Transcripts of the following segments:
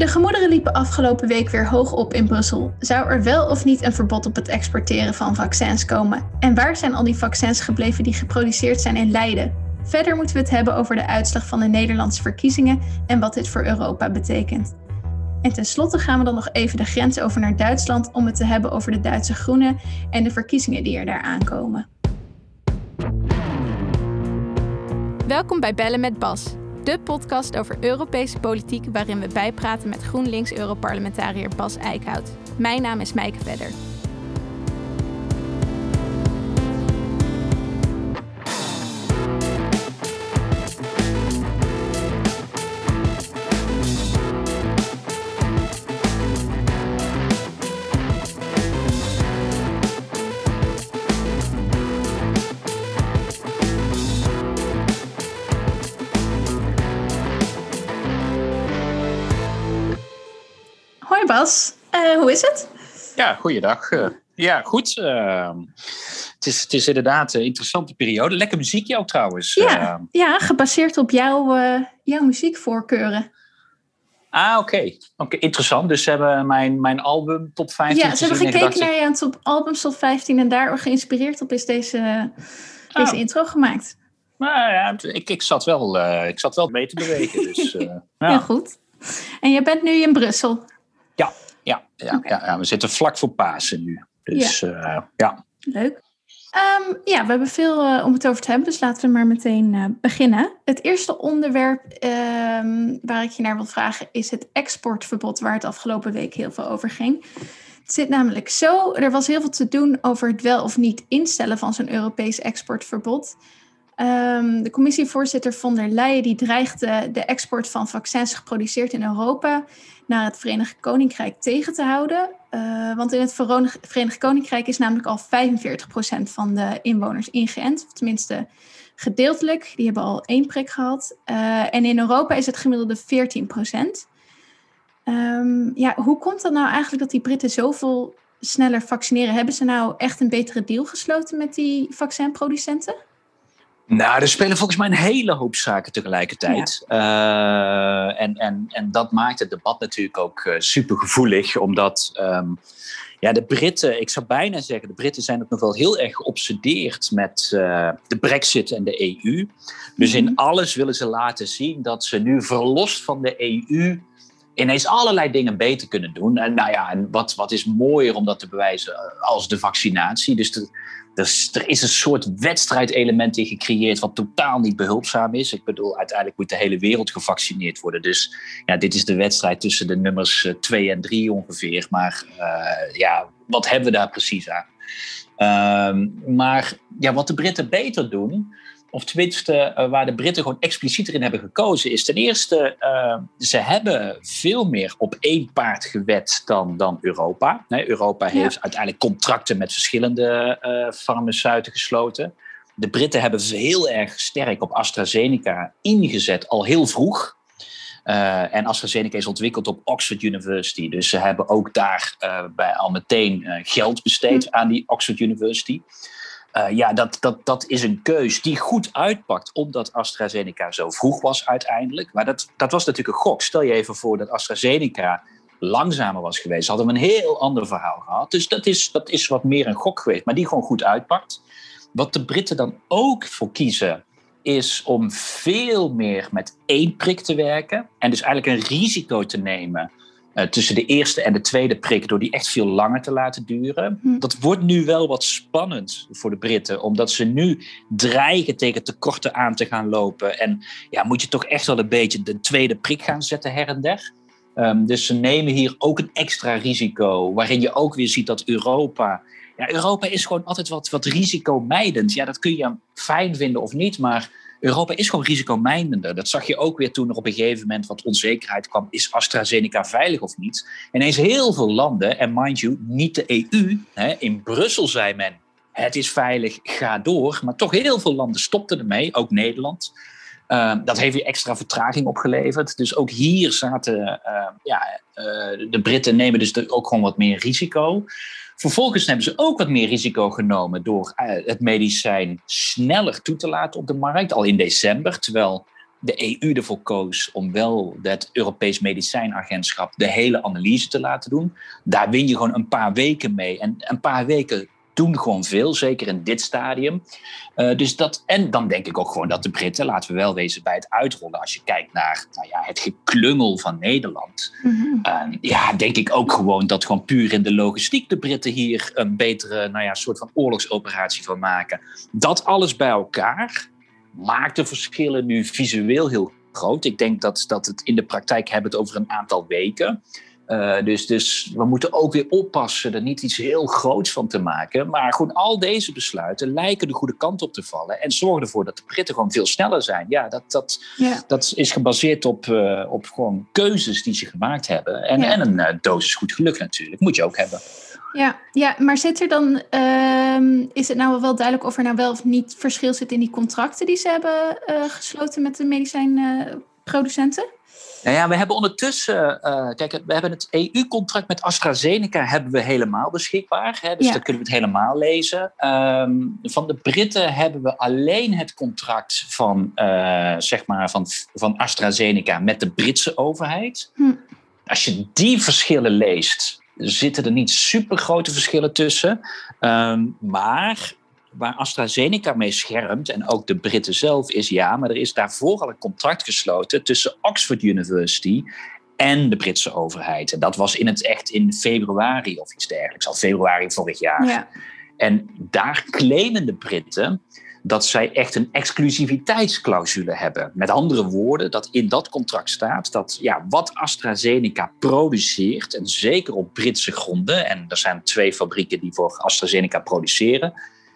De gemoederen liepen afgelopen week weer hoog op in Brussel. Zou er wel of niet een verbod op het exporteren van vaccins komen? En waar zijn al die vaccins gebleven die geproduceerd zijn in Leiden? Verder moeten we het hebben over de uitslag van de Nederlandse verkiezingen en wat dit voor Europa betekent. En tenslotte gaan we dan nog even de grens over naar Duitsland om het te hebben over de Duitse Groenen en de verkiezingen die er daar aankomen. Welkom bij Bellen met Bas, de podcast over Europese politiek waarin we bijpraten met GroenLinks-Europarlementariër Bas Eickhout. Mijn naam is Mijke Vedder. Eh, hoe is het? Ja, goeiedag. Eh, ja, goed. Eh, het, is, het is inderdaad een interessante periode. Lekker muziekje ook trouwens. Ja, Eh, ja gebaseerd op jouw, eh, jouw muziekvoorkeuren. ah, oké. Oké, interessant. Dus ze hebben mijn, mijn album top 15 Ja, ze hebben gekeken naar je top albums top 15 en daar geïnspireerd op is deze, deze Oh. intro gemaakt. Nou ja, ik, ik, zat wel, ik zat wel mee te bewegen. Dus, Heel ja. goed. En je bent nu in Brussel. Ja, ja, ja, ja, ja, we zitten vlak voor Pasen nu. Dus ja. ja. Leuk. Ehm, ja, we hebben veel eh, om het over te hebben, dus laten we maar meteen eh, beginnen. Het eerste onderwerp ehm, waar ik je naar wil vragen is het exportverbod, waar het afgelopen week heel veel over ging. Het zit namelijk zo, er was heel veel te doen over het wel of niet instellen van zo'n Europees exportverbod. Ehm, de commissievoorzitter von der Leyen die dreigde de export van vaccins geproduceerd in Europa naar het Verenigd Koninkrijk tegen te houden. Uh, want in het Verenigd Koninkrijk is namelijk al 45% van de inwoners ingeënt. Of tenminste gedeeltelijk. Die hebben al één prik gehad. Uh, en in Europa is het gemiddelde 14%. Um, ja, hoe komt het nou eigenlijk dat die Britten zoveel sneller vaccineren? Hebben ze nou echt een betere deal gesloten met die vaccinproducenten? Nou, er spelen volgens mij een hele hoop zaken tegelijkertijd. Ja. Uh, en, en, en dat maakt het debat natuurlijk ook uh, super gevoelig, omdat um, ja, de Britten, ik zou bijna zeggen, de Britten zijn ook nog wel heel erg geobsedeerd met uh, de Brexit en de EU. Dus in alles willen ze laten zien dat ze nu verlost van de EU ineens allerlei dingen beter kunnen doen. En nou ja, en wat, wat is mooier om dat te bewijzen als de vaccinatie. Dus de, er is een soort wedstrijdelement in gecreëerd wat totaal niet behulpzaam is. Ik bedoel, uiteindelijk moet de hele wereld gevaccineerd worden. Dus ja, dit is de wedstrijd tussen de nummers 2 en 3 ongeveer. Maar uh, ja, wat hebben we daar precies aan? Uh, maar ja, wat de Britten beter doen, of tenminste uh, waar de Britten gewoon explicieter in hebben gekozen, is ten eerste, uh, ze hebben veel meer op één paard gewet dan, dan Europa. Nee, Europa ja. heeft uiteindelijk contracten met verschillende uh, farmaceuten gesloten. De Britten hebben heel erg sterk op AstraZeneca ingezet, al heel vroeg. Uh, en AstraZeneca is ontwikkeld op Oxford University. Dus ze hebben ook daar uh, bij al meteen uh, geld besteed hm. aan die Oxford University. Uh, ja, dat, dat, dat is een keus die goed uitpakt, omdat AstraZeneca zo vroeg was uiteindelijk. Maar dat, dat was natuurlijk een gok. Stel je even voor dat AstraZeneca langzamer was geweest, hadden we een heel ander verhaal gehad. Dus dat is, dat is wat meer een gok geweest, maar die gewoon goed uitpakt. Wat de Britten dan ook voor kiezen, is om veel meer met één prik te werken. En dus eigenlijk een risico te nemen uh, tussen de eerste en de tweede prik, door die echt veel langer te laten duren. Hm. Dat wordt nu wel wat spannend voor de Britten, omdat ze nu dreigen tegen tekorten aan te gaan lopen. En ja, moet je toch echt wel een beetje de tweede prik gaan zetten her en der. Um, dus ze nemen hier ook een extra risico, waarin je ook weer ziet dat Europa. Ja, Europa is gewoon altijd wat, wat risicomijdend. Ja, dat kun je fijn vinden of niet, maar Europa is gewoon risicomijdender. Dat zag je ook weer toen er op een gegeven moment wat onzekerheid kwam. Is AstraZeneca veilig of niet? Ineens heel veel landen, en mind you, niet de EU. Hè, in Brussel zei men, het is veilig, ga door. Maar toch heel veel landen stopten ermee, ook Nederland. Uh, dat heeft weer extra vertraging opgeleverd. Dus ook hier zaten uh, ja, uh, de Britten nemen dus ook gewoon wat meer risico. Vervolgens hebben ze ook wat meer risico genomen door het medicijn sneller toe te laten op de markt, al in december. Terwijl de EU ervoor koos om wel het Europees Medicijnagentschap de hele analyse te laten doen. Daar win je gewoon een paar weken mee. En een paar weken doen gewoon veel, zeker in dit stadium. Uh, dus dat, en dan denk ik ook gewoon dat de Britten, laten we wel wezen bij het uitrollen, als je kijkt naar nou ja, het geklungel van Nederland, mm ja, denk ik ook gewoon dat gewoon puur in de logistiek de Britten hier een betere, nou ja, soort van oorlogsoperatie van maken. Dat alles bij elkaar maakt de verschillen nu visueel heel groot. Ik denk dat, dat het in de praktijk hebben het over een aantal weken. Uh, dus, dus we moeten ook weer oppassen er niet iets heel groots van te maken. Maar gewoon al deze besluiten lijken de goede kant op te vallen. En zorgen ervoor dat de Britten gewoon veel sneller zijn. Ja, dat, dat, dat is gebaseerd op, uh, op gewoon keuzes die ze gemaakt hebben. En, en een uh, dosis goed geluk natuurlijk. Moet je ook hebben. Ja, ja maar zit er dan, uh, is het nou wel duidelijk of er nou wel of niet verschil zit in die contracten die ze hebben gesloten met de medicijnproducenten? Nou ja, we hebben ondertussen, uh, kijk, we hebben het EU-contract met AstraZeneca hebben we helemaal beschikbaar. Hè, dus ja. daar kunnen we het helemaal lezen. Um, van de Britten hebben we alleen het contract van, uh, zeg maar van, van AstraZeneca met de Britse overheid. Hm. Als je die verschillen leest, zitten er niet super grote verschillen tussen. Um, maar waar AstraZeneca mee schermt, en ook de Britten zelf, is ja, maar er is daarvoor al een contract gesloten tussen Oxford University en de Britse overheid. En dat was in het echt in februari of iets dergelijks, al februari vorig jaar. Ja. En daar claimen de Britten dat zij echt een exclusiviteitsclausule hebben. Met andere woorden, dat in dat contract staat dat ja, wat AstraZeneca produceert, en zeker op Britse gronden, en er zijn twee fabrieken die voor AstraZeneca produceren,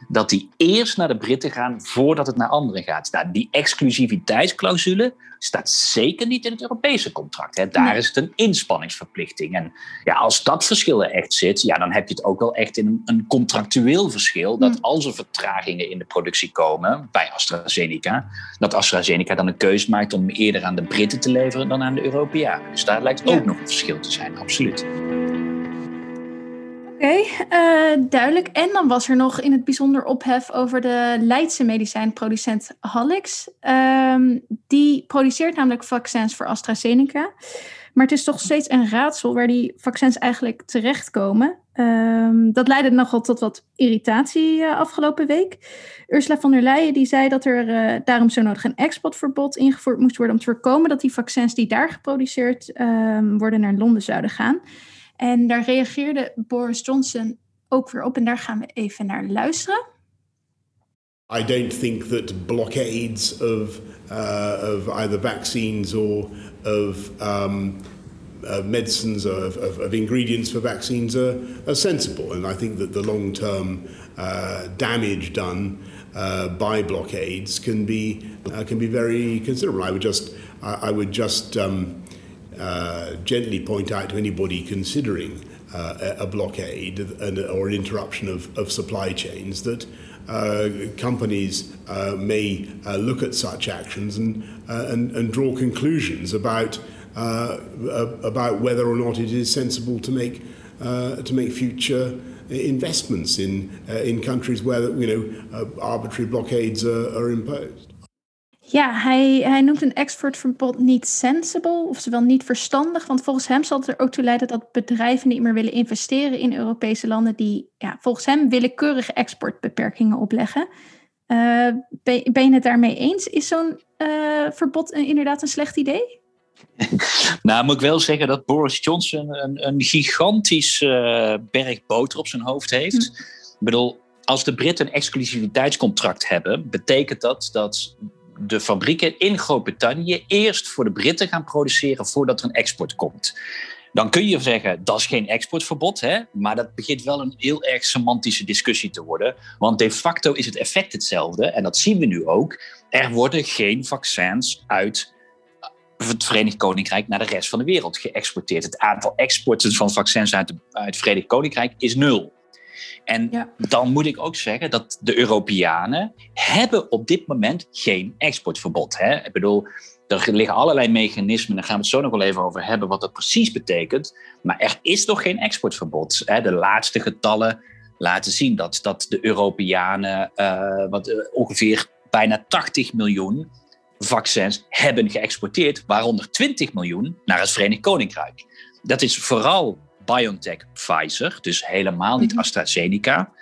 dat die eerst naar de Britten gaan voordat het naar anderen gaat. Nou, die exclusiviteitsclausule staat zeker niet in het Europese contract. Hè. Daar is het een inspanningsverplichting. En ja, als dat verschil er echt zit, ja, dan heb je het ook wel echt in een, contractueel verschil. Dat als er vertragingen in de productie komen bij AstraZeneca, dat AstraZeneca dan een keuze maakt om eerder aan de Britten te leveren dan aan de Europeanen. Dus daar lijkt ook nog een verschil te zijn, absoluut. Oké, eh, duidelijk. En dan was er nog in het bijzonder ophef over de Leidse medicijnproducent Halix. Um, die produceert namelijk vaccins voor AstraZeneca. Maar het is toch steeds een raadsel waar die vaccins eigenlijk terechtkomen. Um, dat leidde nogal tot wat irritatie uh, afgelopen week. Ursula von der Leyen die zei dat er uh, daarom zo nodig een exportverbod ingevoerd moest worden om te voorkomen dat die vaccins die daar geproduceerd um, worden naar Londen zouden gaan. En daar reageerde Boris Johnson ook weer op en daar gaan we even naar luisteren. I don't think that blockades of, uh, of either vaccines or of um, uh, medicines or of, of, of, ingredients for vaccines are, are, sensible. And I think that the long term uh, damage done uh, by blockades can be, uh, can be very considerable. I would just, I, I would just um, uh, gently point out to anybody considering uh, a blockade and, or an interruption of, of supply chains that uh, companies uh, may uh, look at such actions and, and, and, draw conclusions about, about whether or not it is sensible to make, to make future investments in, in countries where you know, arbitrary blockades are, are imposed. Ja, hij, hij noemt een exportverbod niet sensible, oftewel niet verstandig. Want volgens hem zal het er ook toe leiden dat bedrijven niet meer willen investeren in Europese landen die ja, volgens hem willekeurige exportbeperkingen opleggen. Uh, ben, ben, je het daarmee eens? Is zo'n uh, verbod inderdaad een slecht idee? nou, moet ik wel zeggen dat Boris Johnson een, een gigantisch uh, berg boter op zijn hoofd heeft. Hm. Ik bedoel, als de Britten een exclusiviteitscontract hebben, betekent dat dat de fabrieken in Groot-Brittannië eerst voor de Britten gaan produceren voordat er een export komt. Dan kun je zeggen dat is geen exportverbod, hè? maar dat begint wel een heel erg semantische discussie te worden. Want de facto is het effect hetzelfde en dat zien we nu ook. Er worden geen vaccins uit het Verenigd Koninkrijk naar de rest van de wereld geëxporteerd. Het aantal exporten van vaccins uit, uit het Verenigd Koninkrijk is nul. En dan moet ik ook zeggen dat de Europeanen hebben op dit moment geen exportverbod. Hè? Ik bedoel, er liggen allerlei mechanismen, daar gaan we het zo nog wel even over hebben, wat dat precies betekent. Maar er is nog geen exportverbod. Hè? De laatste getallen laten zien dat, dat de Europeanen uh, wat, uh, ongeveer bijna 80 miljoen vaccins hebben geëxporteerd, waaronder 20 miljoen naar het Verenigd Koninkrijk. Dat is vooral BioNTech Pfizer, dus helemaal niet mhm. AstraZeneca.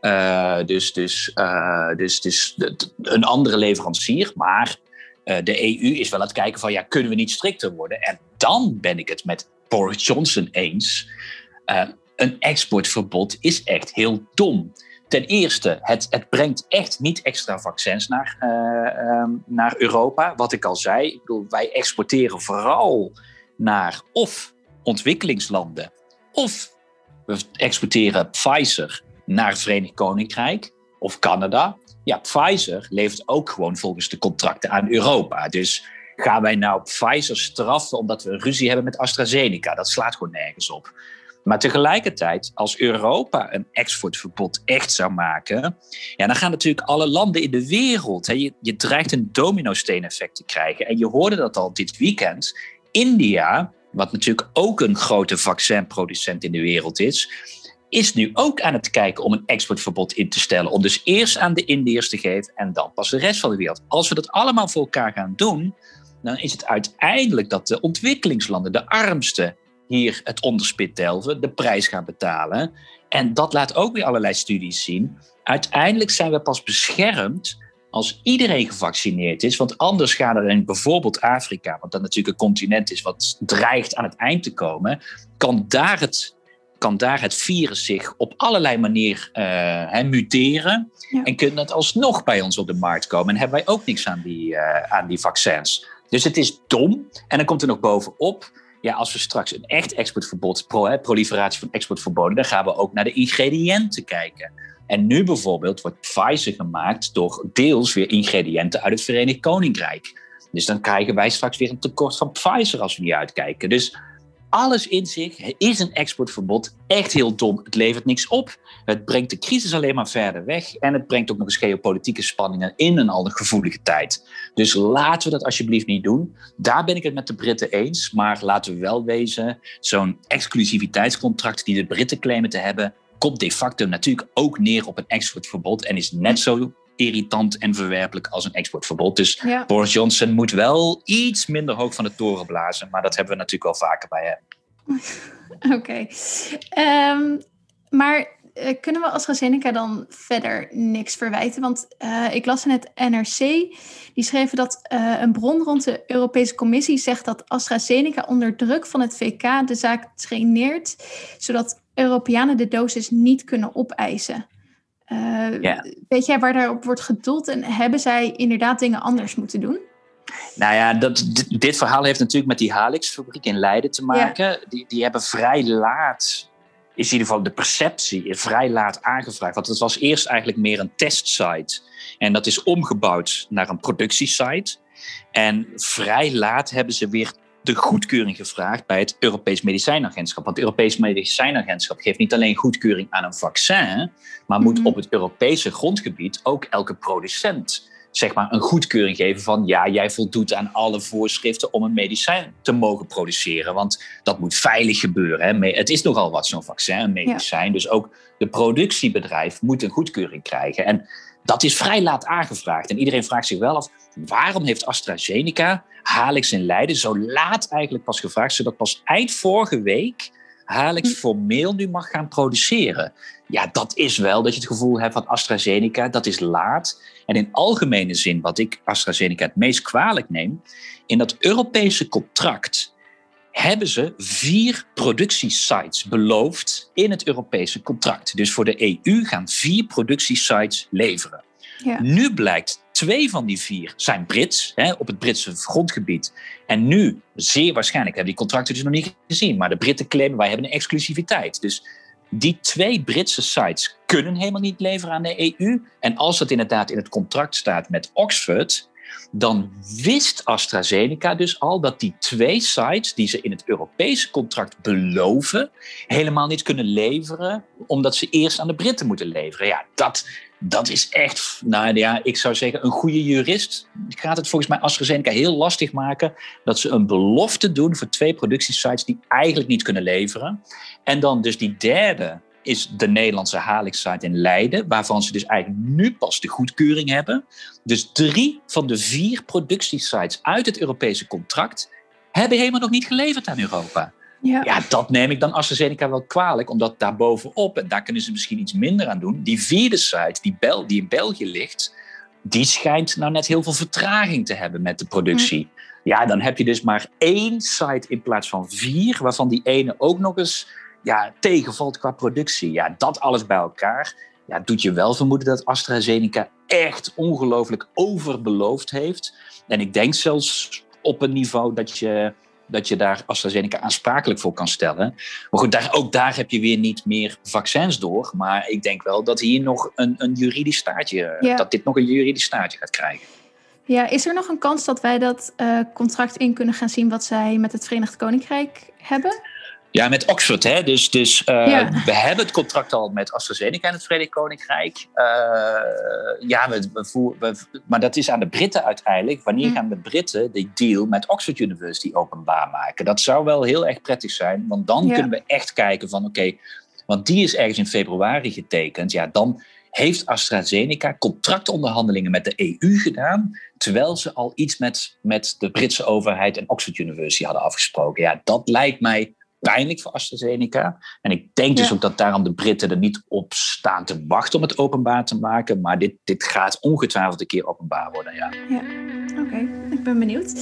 Uh, dus, dus, uh, dus, dus een andere leverancier. Maar uh, de EU is wel aan het kijken van ja, kunnen we niet strikter worden? En dan ben ik het met Boris Johnson eens. een exportverbod is echt heel dom. Ten eerste, het, het brengt echt niet extra vaccins naar, um, naar Europa. Wat ik al zei, ik bedoel, wij exporteren vooral naar of ontwikkelingslanden of we exporteren Pfizer naar het Verenigd Koninkrijk of Canada. Ja, Pfizer levert ook gewoon volgens de contracten aan Europa. Dus gaan wij nou Pfizer straffen omdat we ruzie hebben met AstraZeneca? Dat slaat gewoon nergens op. Maar tegelijkertijd, als Europa een exportverbod echt zou maken, ja, dan gaan natuurlijk alle landen in de wereld. Hè, je, je dreigt een domino-steen-effect te krijgen. En je hoorde dat al dit weekend. India, wat natuurlijk ook een grote vaccinproducent in de wereld is, is nu ook aan het kijken om een exportverbod in te stellen. Om dus eerst aan de Indiërs te geven en dan pas de rest van de wereld. Als we dat allemaal voor elkaar gaan doen, dan is het uiteindelijk dat de ontwikkelingslanden, de armsten, hier het onderspit delven, de prijs gaan betalen. En dat laat ook weer allerlei studies zien. Uiteindelijk zijn we pas beschermd als iedereen gevaccineerd is. Want anders gaat er in bijvoorbeeld Afrika, wat dan natuurlijk een continent is wat dreigt aan het eind te komen, kan daar het, kan daar het virus zich op allerlei manieren uh, muteren. En kunnen het alsnog bij ons op de markt komen. En hebben wij ook niks aan die, uh, aan die vaccins. Dus het is dom. En dan komt er nog bovenop ja, als we straks een echt exportverbod, pro, hè, proliferatie van exportverboden, dan gaan we ook naar de ingrediënten kijken. En nu bijvoorbeeld wordt Pfizer gemaakt door deels weer ingrediënten uit het Verenigd Koninkrijk. Dus dan krijgen wij straks weer een tekort van Pfizer als we niet uitkijken. Dus alles in zich is een exportverbod echt heel dom. Het levert niks op. Het brengt de crisis alleen maar verder weg. En het brengt ook nog eens geopolitieke spanningen in een al gevoelige tijd. Dus laten we dat alsjeblieft niet doen. Daar ben ik het met de Britten eens. Maar laten we wel wezen, zo'n exclusiviteitscontract die de Britten claimen te hebben, komt de facto natuurlijk ook neer op een exportverbod. En is net zo irritant en verwerpelijk als een exportverbod. Dus Boris Johnson moet wel iets minder hoog van de toren blazen. Maar dat hebben we natuurlijk wel vaker bij hem. Oké. Ehm, maar uh, kunnen we AstraZeneca dan verder niks verwijten? Want uh, ik las in het NRC, die schreven dat uh, een bron rond de Europese Commissie zegt dat AstraZeneca onder druk van het VK de zaak traineert, zodat Europeanen de dosis niet kunnen opeisen. Uh, Weet jij waar daarop wordt gedoeld en hebben zij inderdaad dingen anders moeten doen? Nou ja, dat, dit verhaal heeft natuurlijk met die Halix-fabriek in Leiden te maken. Die, die hebben vrij laat, is in ieder geval de perceptie, vrij laat aangevraagd. Want het was eerst eigenlijk meer een testsite. En dat is omgebouwd naar een productiesite. En vrij laat hebben ze weer de goedkeuring gevraagd bij het Europees Medicijnagentschap. Want het Europees Medicijnagentschap geeft niet alleen goedkeuring aan een vaccin, maar moet mhm. op het Europese grondgebied ook elke producent zeg maar, een goedkeuring geven van ja, jij voldoet aan alle voorschriften om een medicijn te mogen produceren. Want dat moet veilig gebeuren. Hè. Het is nogal wat zo'n vaccin, een medicijn. Dus ook de productiebedrijf moet een goedkeuring krijgen. En dat is vrij laat aangevraagd. En iedereen vraagt zich wel af, waarom heeft AstraZeneca Halix in Leiden zo laat eigenlijk pas gevraagd, zodat pas eind vorige week Halix hm. formeel nu mag gaan produceren. Ja, dat is wel dat je het gevoel hebt van AstraZeneca, dat is laat. En in algemene zin, wat ik AstraZeneca het meest kwalijk neem, in dat Europese contract hebben ze vier productiesites beloofd in het Europese contract. Dus voor de EU gaan vier productiesites leveren. Ja. Nu blijkt twee van die vier zijn Brits, hè, op het Britse grondgebied. En nu, zeer waarschijnlijk, hebben die contracten dus nog niet gezien. Maar de Britten claimen, wij hebben een exclusiviteit. Dus die twee Britse sites kunnen helemaal niet leveren aan de EU. En als dat inderdaad in het contract staat met Oxford, dan wist AstraZeneca dus al dat die twee sites die ze in het Europese contract beloven, helemaal niet kunnen leveren, omdat ze eerst aan de Britten moeten leveren. Ja, dat, dat is echt, nou ja, ik zou zeggen, een goede jurist gaat het volgens mij AstraZeneca heel lastig maken dat ze een belofte doen voor twee productiesites die eigenlijk niet kunnen leveren. En dan dus die derde is de Nederlandse Halix-site in Leiden, waarvan ze dus eigenlijk nu pas de goedkeuring hebben. Dus drie van de vier productiesites uit het Europese contract hebben helemaal nog niet geleverd aan Europa. Ja. ja, dat neem ik dan AstraZeneca wel kwalijk, omdat daarbovenop, en daar kunnen ze misschien iets minder aan doen, die vierde site die, Bel, die in België ligt, die schijnt nou net heel veel vertraging te hebben met de productie. Hm. Ja, dan heb je dus maar één site in plaats van vier, waarvan die ene ook nog eens ja, tegenvalt qua productie. Ja, dat alles bij elkaar ja, doet je wel vermoeden dat AstraZeneca echt ongelooflijk overbeloofd heeft. En ik denk zelfs op een niveau dat je, dat je daar AstraZeneca aansprakelijk voor kan stellen. Maar goed, daar, ook daar heb je weer niet meer vaccins door. Maar ik denk wel dat hier nog een, een juridisch staartje, dat dit nog een juridisch staartje gaat krijgen. Ja, is er nog een kans dat wij dat uh, contract in kunnen gaan zien wat zij met het Verenigd Koninkrijk hebben? Ja, met Oxford. Hè? Dus, dus uh, we hebben het contract al met AstraZeneca in het Verenigd Koninkrijk. Uh, ja, we, we, we, maar dat is aan de Britten uiteindelijk. Wanneer mm. gaan de Britten die deal met Oxford University openbaar maken? Dat zou wel heel erg prettig zijn, want dan kunnen we echt kijken van oké, want die is ergens in februari getekend. Ja, dan heeft AstraZeneca contractonderhandelingen met de EU gedaan, terwijl ze al iets met, met de Britse overheid en Oxford University hadden afgesproken. Ja, dat lijkt mij pijnlijk voor AstraZeneca. En ik denk dus ook dat daarom de Britten er niet op staan te wachten om het openbaar te maken. Maar dit, dit gaat ongetwijfeld een keer openbaar worden. Ja, ja. oké. Ik ben benieuwd.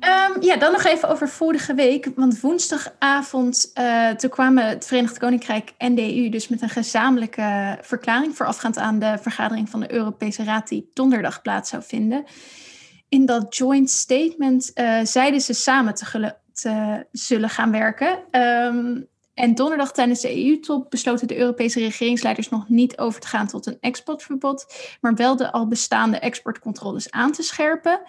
Um, ja, dan nog even over vorige week. Want woensdagavond uh, toen kwamen het Verenigd Koninkrijk en de EU dus met een gezamenlijke verklaring voorafgaand aan de vergadering van de Europese Raad die donderdag plaats zou vinden. In dat joint statement uh, zeiden ze samen te, te zullen gaan werken. Um, en donderdag tijdens de EU-top besloten de Europese regeringsleiders nog niet over te gaan tot een exportverbod, maar wel de al bestaande exportcontroles aan te scherpen.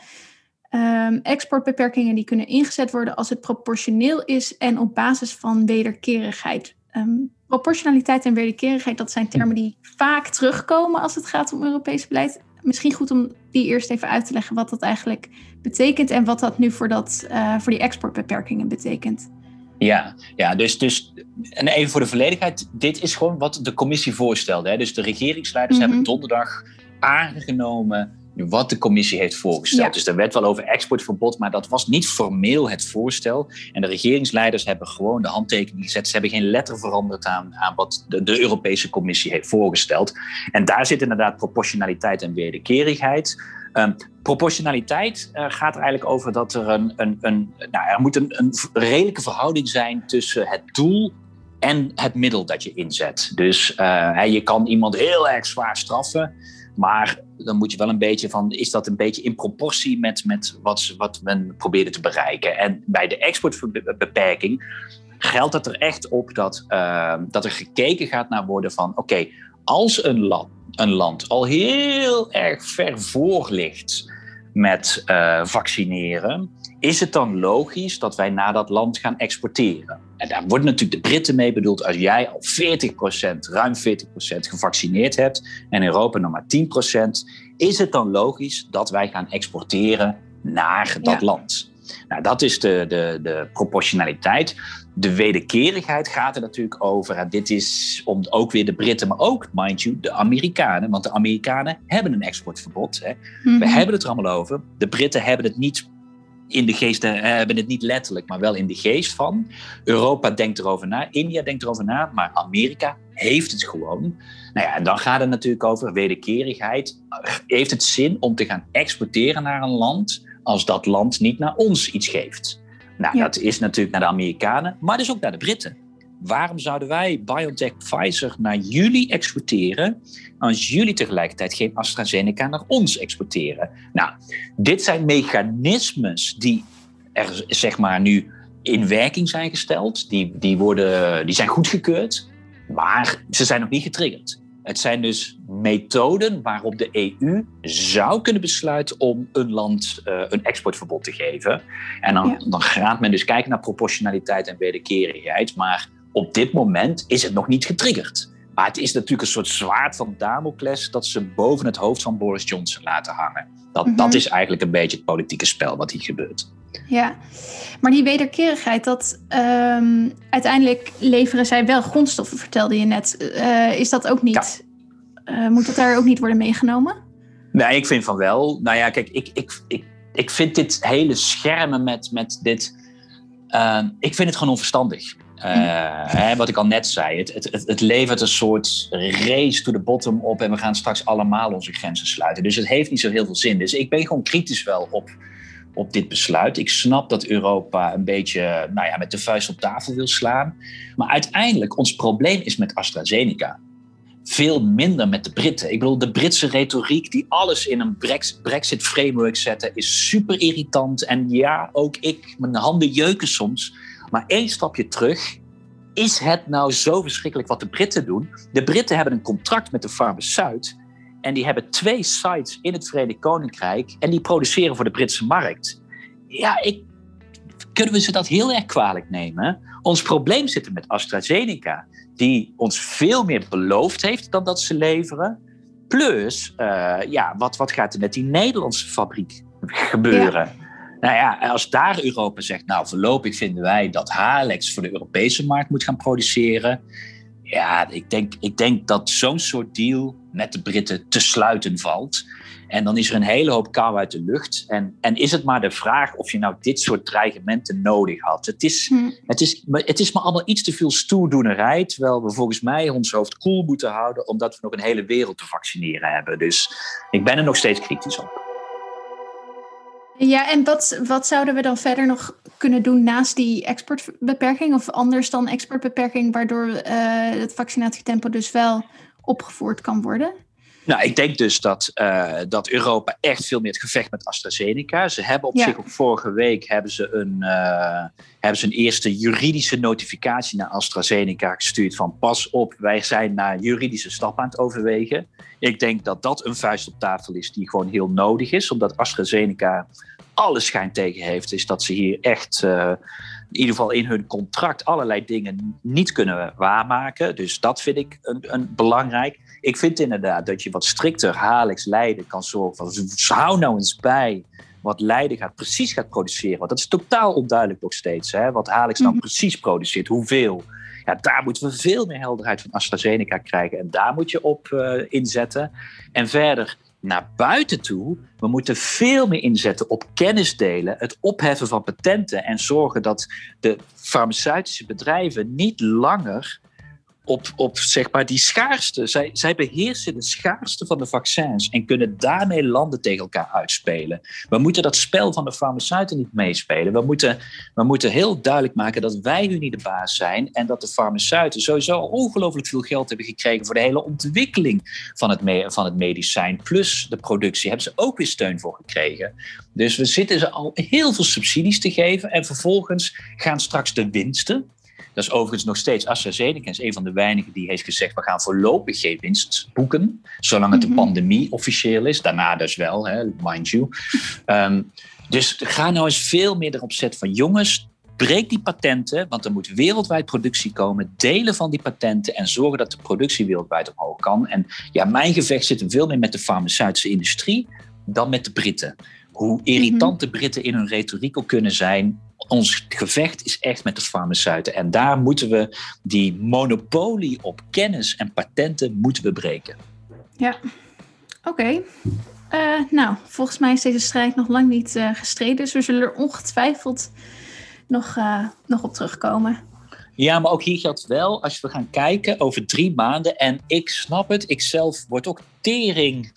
Um, exportbeperkingen die kunnen ingezet worden als het proportioneel is en op basis van wederkerigheid. Um, proportionaliteit en wederkerigheid, dat zijn termen die vaak terugkomen als het gaat om Europees beleid. Misschien goed om die eerst even uit te leggen wat dat eigenlijk betekent en wat dat nu voor, dat, uh, voor die exportbeperkingen betekent. Ja, ja dus, dus en even voor de volledigheid, dit is gewoon wat de commissie voorstelde. Hè? Dus de regeringsleiders mm -hmm. hebben donderdag aangenomen wat de commissie heeft voorgesteld. Dus er werd wel over exportverbod, maar dat was niet formeel het voorstel. En de regeringsleiders hebben gewoon de handtekening gezet. Ze hebben geen letter veranderd aan, aan wat de, de Europese Commissie heeft voorgesteld. En daar zit inderdaad proportionaliteit en wederkerigheid. Um, proportionaliteit uh, gaat er eigenlijk over dat er een, een, een nou, er moet een, een redelijke verhouding zijn tussen het doel en het middel dat je inzet. Dus uh, je kan iemand heel erg zwaar straffen. Maar dan moet je wel een beetje van, is dat een beetje in proportie met, met wat, wat men probeerde te bereiken? En bij de exportbeperking geldt het er echt op dat, uh, dat er gekeken gaat naar worden van, oké, als een land, een land al heel erg ver voor ligt met uh, vaccineren, is het dan logisch dat wij naar dat land gaan exporteren? En daar worden natuurlijk de Britten mee bedoeld. Als jij al 40%, ruim 40% gevaccineerd hebt en Europa nog maar 10%, is het dan logisch dat wij gaan exporteren naar dat land? Nou, dat is de, de, de proportionaliteit. De wederkerigheid gaat er natuurlijk over. En dit is om ook weer de Britten, maar ook, mind you, de Amerikanen. Want de Amerikanen hebben een exportverbod. Hè. We mhm. hebben het er allemaal over. De Britten hebben het niet in de geest, eh, hebben het niet letterlijk, maar wel in de geest van. Europa denkt erover na, India denkt erover na, maar Amerika heeft het gewoon. Nou ja, en dan gaat het natuurlijk over wederkerigheid. Heeft het zin om te gaan exporteren naar een land als dat land niet naar ons iets geeft? Nou, dat is natuurlijk naar de Amerikanen, maar dus ook naar de Britten. Waarom zouden wij BioNTech Pfizer naar jullie exporteren als jullie tegelijkertijd geen AstraZeneca naar ons exporteren? Nou, dit zijn mechanismes die er zeg maar nu in werking zijn gesteld. Die, die, worden, die zijn goedgekeurd, maar ze zijn nog niet getriggerd. Het zijn dus methoden waarop de EU zou kunnen besluiten om een land uh, een exportverbod te geven. En dan, dan gaat men dus kijken naar proportionaliteit en wederkerigheid. Maar op dit moment is het nog niet getriggerd. Maar het is natuurlijk een soort zwaard van Damocles dat ze boven het hoofd van Boris Johnson laten hangen. Dat, dat mhm. is eigenlijk een beetje het politieke spel wat hier gebeurt. Ja, maar die wederkerigheid, dat ehm, uiteindelijk leveren zij wel grondstoffen, vertelde je net. Uh, is dat ook niet, ja. uh, moet dat daar ook niet worden meegenomen? Nee, ik vind van wel. Nou ja, kijk, ik, ik, ik, ik vind dit hele schermen met, met dit. Uh, ik vind het gewoon onverstandig. hè, wat ik al net zei, het, het, het levert een soort race to the bottom op en we gaan straks allemaal onze grenzen sluiten. Dus het heeft niet zo heel veel zin. Dus ik ben gewoon kritisch wel op, op dit besluit. Ik snap dat Europa een beetje nou ja, met de vuist op tafel wil slaan. Maar uiteindelijk, ons probleem is met AstraZeneca. Veel minder met de Britten. Ik bedoel, de Britse retoriek die alles in een Brexit-framework zetten, is super irritant. En ja, ook ik, mijn handen jeuken soms. Maar één stapje terug. Is het nou zo verschrikkelijk wat de Britten doen? De Britten hebben een contract met de farmaceut en die hebben twee sites in het Verenigd Koninkrijk en die produceren voor de Britse markt. Ja, ik, kunnen we ze dat heel erg kwalijk nemen? Ons probleem zit er met AstraZeneca, die ons veel meer beloofd heeft dan dat ze leveren. Plus, uh, ja, wat, wat gaat er met die Nederlandse fabriek gebeuren? Ja. Nou ja, als daar Europa zegt, nou voorlopig vinden wij dat Halex voor de Europese markt moet gaan produceren. Ja, ik denk, ik denk dat zo'n soort deal met de Britten te sluiten valt. En dan is er een hele hoop kou uit de lucht. En, en is het maar de vraag of je nou dit soort dreigementen nodig had. Het is, hm. het is, het is maar allemaal iets te veel stoerdoenerij. Terwijl we volgens mij ons hoofd koel cool moeten houden. Omdat we nog een hele wereld te vaccineren hebben. Dus ik ben er nog steeds kritisch op. Ja, en wat, wat zouden we dan verder nog kunnen doen naast die exportbeperking? Of anders dan exportbeperking, waardoor uh, het vaccinatietempo dus wel opgevoerd kan worden? Nou, ik denk dus dat, uh, dat Europa echt veel meer het gevecht met AstraZeneca. Ze hebben op ja. zich ook vorige week hebben ze, een, uh, hebben ze een eerste juridische notificatie naar AstraZeneca gestuurd van pas op, wij zijn naar juridische stappen aan het overwegen. Ik denk dat dat een vuist op tafel is die gewoon heel nodig is, omdat AstraZeneca alle schijn tegen heeft, is dat ze hier echt uh, in ieder geval in hun contract allerlei dingen niet kunnen waarmaken. Dus dat vind ik een, een belangrijk. Ik vind inderdaad dat je wat strikter Halix Leiden kan zorgen van hou nou eens bij wat Leiden gaat, precies gaat produceren. Want dat is totaal onduidelijk nog steeds. Hè? Wat Halix nou mm-hmm. precies produceert, hoeveel. Ja, daar moeten we veel meer helderheid van AstraZeneca krijgen. En daar moet je op uh, inzetten. En verder, naar buiten toe. We moeten veel meer inzetten op kennis delen, het opheffen van patenten en zorgen dat de farmaceutische bedrijven niet langer op, op zeg maar die schaarste. Zij, zij beheersen de schaarste van de vaccins en kunnen daarmee landen tegen elkaar uitspelen. We moeten dat spel van de farmaceuten niet meespelen. We moeten, we moeten heel duidelijk maken dat wij nu niet de baas zijn en dat de farmaceuten sowieso ongelooflijk veel geld hebben gekregen voor de hele ontwikkeling van het, van het medicijn. Plus de productie hebben ze ook weer steun voor gekregen. Dus we zitten ze al heel veel subsidies te geven en vervolgens gaan straks de winsten dat is overigens nog steeds AstraZeneca is een van de weinigen die heeft gezegd we gaan voorlopig geen winst boeken, zolang het de mhm. pandemie officieel is. Daarna dus wel, hè, mind you. Um, dus ga nou eens veel meer erop zetten van jongens, breek die patenten, want er moet wereldwijd productie komen. Delen van die patenten en zorgen dat de productie wereldwijd omhoog kan. En ja, mijn gevecht zit veel meer met de farmaceutische industrie dan met de Britten. Hoe irritant de Britten in hun retoriek ook kunnen zijn, ons gevecht is echt met de farmaceuten. En daar moeten we die monopolie op kennis en patenten moeten we breken. Ja, oké. Eh, nou, volgens mij is deze strijd nog lang niet uh, gestreden. Dus we zullen er ongetwijfeld nog, uh, nog op terugkomen. Ja, maar ook hier geldt wel, als we gaan kijken over drie maanden. En ik snap het, ik zelf word ook tering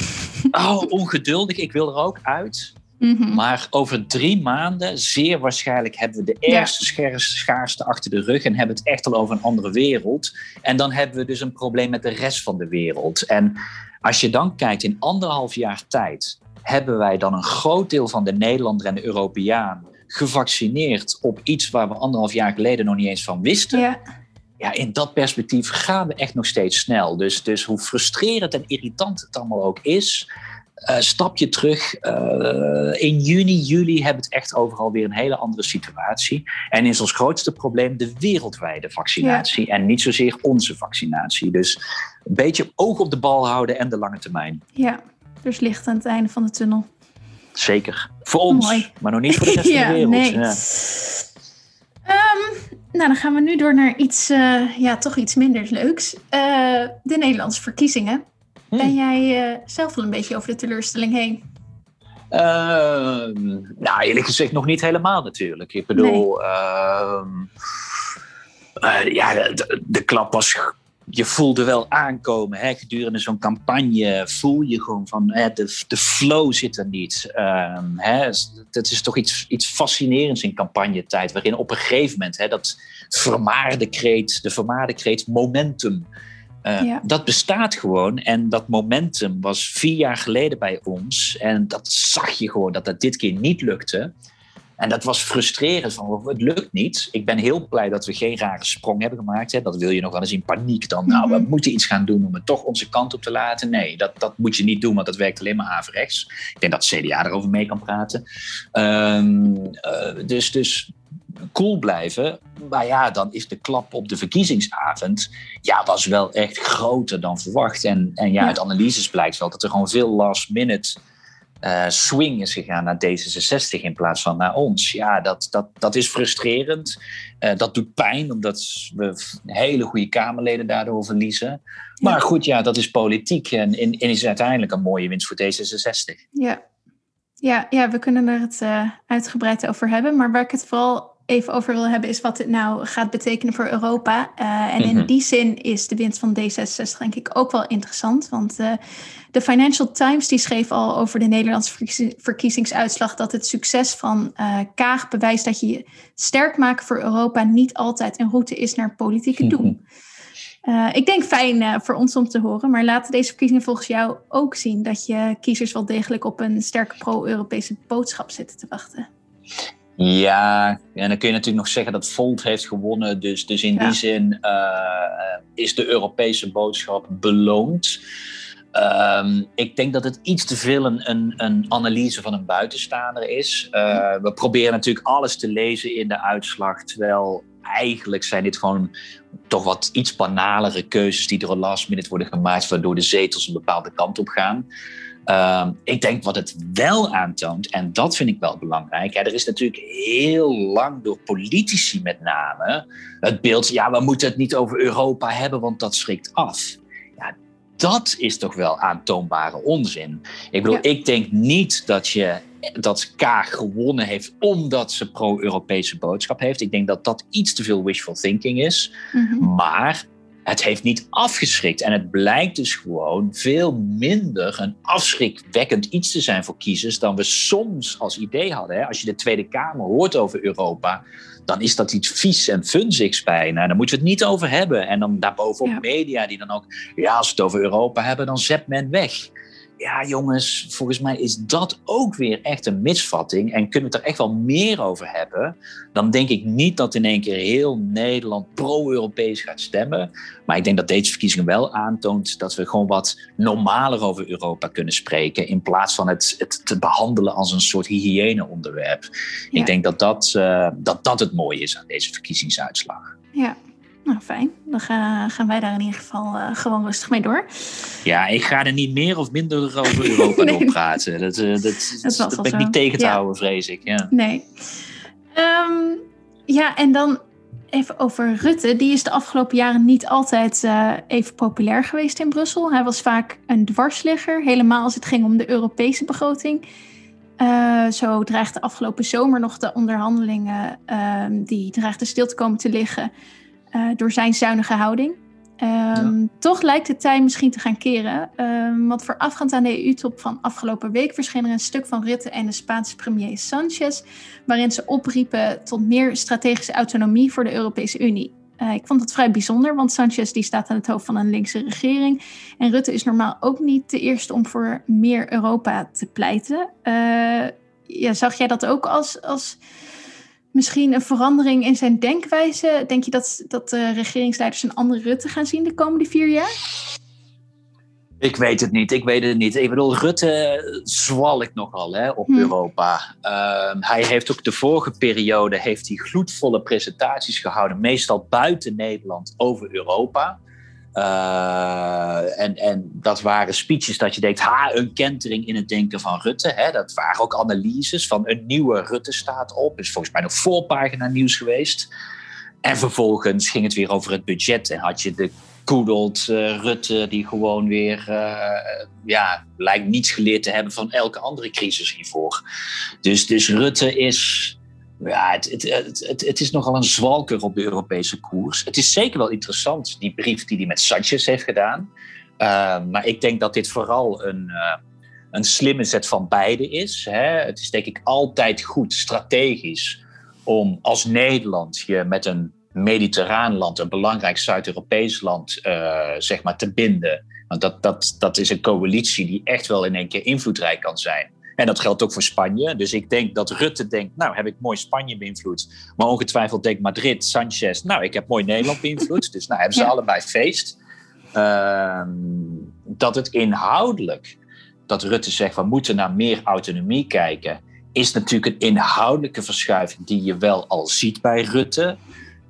oh, ongeduldig. Ik wil er ook uit. Mhm. Maar over drie maanden, zeer waarschijnlijk, hebben we de eerste ja. schaarste achter de rug en hebben het echt al over een andere wereld. En dan hebben we dus een probleem met de rest van de wereld. En als je dan kijkt, in anderhalf jaar tijd hebben wij dan een groot deel van de Nederlander en de Europeaan gevaccineerd op iets waar we anderhalf jaar geleden nog niet eens van wisten. Ja. Ja, in dat perspectief gaan we echt nog steeds snel. Dus, dus hoe frustrerend en irritant het allemaal ook is, stapje terug. Uh, in juni, juli hebben we het echt overal weer een hele andere situatie. En is ons grootste probleem de wereldwijde vaccinatie. En niet zozeer onze vaccinatie. Dus een beetje oog op de bal houden en de lange termijn. Ja, dus licht aan het einde van de tunnel. zeker. Voor ons, maar nog niet voor de rest van de wereld. Nee. Ja. Um, nou, dan gaan we nu door naar iets, uh, ja, toch iets minder leuks. Uh, de Nederlandse verkiezingen. Hmm. Ben jij uh, zelf wel een beetje over de teleurstelling heen? Ehm, nou, eerlijk gezegd nog niet helemaal natuurlijk. Ik bedoel, nee. ja, de, de, klap was je voelde wel aankomen. Hè? Gedurende zo'n campagne voel je gewoon van hè, de, de flow zit er niet. Um, hè? Dat is toch iets, iets fascinerends in campagnetijd, waarin op een gegeven moment hè, dat vermaarde kreet, de vermaarde kreet momentum. Uh, Dat bestaat gewoon en dat momentum was vier jaar geleden bij ons. En dat zag je gewoon dat dat dit keer niet lukte. En dat was frustrerend. Van, het lukt niet. Ik ben heel blij dat we geen rare sprong hebben gemaakt. Hè. Dat wil je nog wel eens in paniek dan. Nou, we mhm. moeten iets gaan doen om het toch onze kant op te laten. Nee, dat, dat moet je niet doen, want dat werkt alleen maar averechts. Ik denk dat CDA erover mee kan praten. Um, uh, dus, dus cool blijven. Maar ja, dan is de klap op de verkiezingsavond... ja, was wel echt groter dan verwacht. En, en ja, uit analyses blijkt wel dat er gewoon veel last minute uh, swing is gegaan naar D66 in plaats van naar ons. Ja, dat, dat, dat is frustrerend. Uh, dat doet pijn, omdat we hele goede Kamerleden daardoor verliezen. Maar goed, ja, dat is politiek en, en, is uiteindelijk een mooie winst voor D66. Ja, ja, ja we kunnen er het uh, uitgebreid over hebben. Maar waar ik het vooral even over wil hebben, is wat dit nou gaat betekenen voor Europa. Uh, en in mhm. die zin is de winst van D66 denk ik ook wel interessant. Want uh, de Financial Times die schreef al over de Nederlandse verkiezingsuitslag dat het succes van uh, Kaag bewijst dat je sterk maken voor Europa niet altijd een route is naar politieke mhm. doel. ik denk fijn voor ons om te horen, maar laten deze verkiezingen volgens jou ook zien dat je kiezers wel degelijk op een sterke pro-Europese boodschap zitten te wachten. Ja, en dan kun je natuurlijk nog zeggen dat Volt heeft gewonnen. Dus, dus in die zin uh, is de Europese boodschap beloond. Um, ik denk dat het iets te veel een, een, een analyse van een buitenstaander is. Uh, we proberen natuurlijk alles te lezen in de uitslag. Terwijl eigenlijk zijn dit gewoon toch wat iets banalere keuzes die door last minute worden gemaakt. Waardoor de zetels een bepaalde kant op gaan. Uh, ik denk wat het wel aantoont, en dat vind ik wel belangrijk. Hè, er is natuurlijk heel lang door politici met name het beeld, ja, we moeten het niet over Europa hebben, want dat schrikt af. Ja, dat is toch wel aantoonbare onzin. Ik bedoel, ik denk niet dat je dat Kaag gewonnen heeft omdat ze pro-Europese boodschap heeft. Ik denk dat dat iets te veel wishful thinking is. Mm Maar het heeft niet afgeschrikt. En het blijkt dus gewoon veel minder een afschrikwekkend iets te zijn voor kiezers dan we soms als idee hadden. Als je de Tweede Kamer hoort over Europa, dan is dat iets vies en funzigs bijna. Daar moeten we het niet over hebben. En dan daarbovenop ja. media die dan ook, ja, als we het over Europa hebben, dan zet men weg ja jongens, volgens mij is dat ook weer echt een misvatting. En kunnen we het er echt wel meer over hebben. Dan denk ik niet dat in één keer heel Nederland pro-Europees gaat stemmen. Maar ik denk dat deze verkiezing wel aantoont dat we gewoon wat normaler over Europa kunnen spreken. In plaats van het, het te behandelen als een soort hygiëneonderwerp. Ik denk dat dat, uh, dat dat het mooie is aan deze verkiezingsuitslag. Ja, nou, fijn. Dan gaan wij daar in ieder geval uh, gewoon rustig mee door. Ja, ik ga er niet meer of minder over Europa nee. praten. Dat, uh, dat, dat, dat ben ik niet tegen te ja. houden, vrees ik. Ja. Nee. Um, ja, en dan even over Rutte. Die is de afgelopen jaren niet altijd uh, even populair geweest in Brussel. Hij was vaak een dwarsligger, helemaal als het ging om de Europese begroting. Uh, zo dreigde afgelopen zomer nog de onderhandelingen, uh, die dreigden stil te komen te liggen uh, door zijn zuinige houding. Um, ja. Toch lijkt het tijd misschien te gaan keren. Um, want voorafgaand aan de EU-top van afgelopen week verscheen er een stuk van Rutte en de Spaanse premier Sanchez. waarin ze opriepen tot meer strategische autonomie voor de Europese Unie. Uh, ik vond het vrij bijzonder, want Sanchez die staat aan het hoofd van een linkse regering. En Rutte is normaal ook niet de eerste om voor meer Europa te pleiten. Uh, ja, zag jij dat ook als. als misschien een verandering in zijn denkwijze? Denk je dat, dat de regeringsleiders een andere Rutte gaan zien de komende vier jaar? Ik weet het niet, ik weet het niet. Ik bedoel, Rutte zwal ik nogal hè, op hm. Europa. Uh, hij heeft ook de vorige periode heeft hij gloedvolle presentaties gehouden, meestal buiten Nederland, over Europa. Uh, en, en dat waren speeches dat je denkt, ha, een kentering in het denken van Rutte. Hè? Dat waren ook analyses van een nieuwe Rutte staat op. Is volgens mij nog voorpagina nieuws geweest. En vervolgens ging het weer over het budget. En had je de koedelt uh, Rutte, die gewoon weer, uh, ja, lijkt niets geleerd te hebben van elke andere crisis hiervoor. Dus, dus Rutte is, ja, het, het, het, is nogal een zwalker op de Europese koers. Het is zeker wel interessant, die brief die hij met Sanchez heeft gedaan. Uh, maar ik denk dat dit vooral een, een slimme zet van beide is. Hè. Het is denk ik altijd goed, strategisch, om als Nederland je met een mediterraan land, een belangrijk Zuid-Europees land, uh, zeg maar, te binden. Want dat, dat, dat is een coalitie die echt wel in één keer invloedrijk kan zijn. En dat geldt ook voor Spanje. Dus ik denk dat Rutte denkt, nou heb ik mooi Spanje beïnvloed. Maar ongetwijfeld denkt Madrid, Sanchez, nou ik heb mooi Nederland beïnvloed. dus nou hebben ze allebei feest. Uh, dat het inhoudelijk, dat Rutte zegt, we moeten naar meer autonomie kijken, is natuurlijk een inhoudelijke verschuiving die je wel al ziet bij Rutte.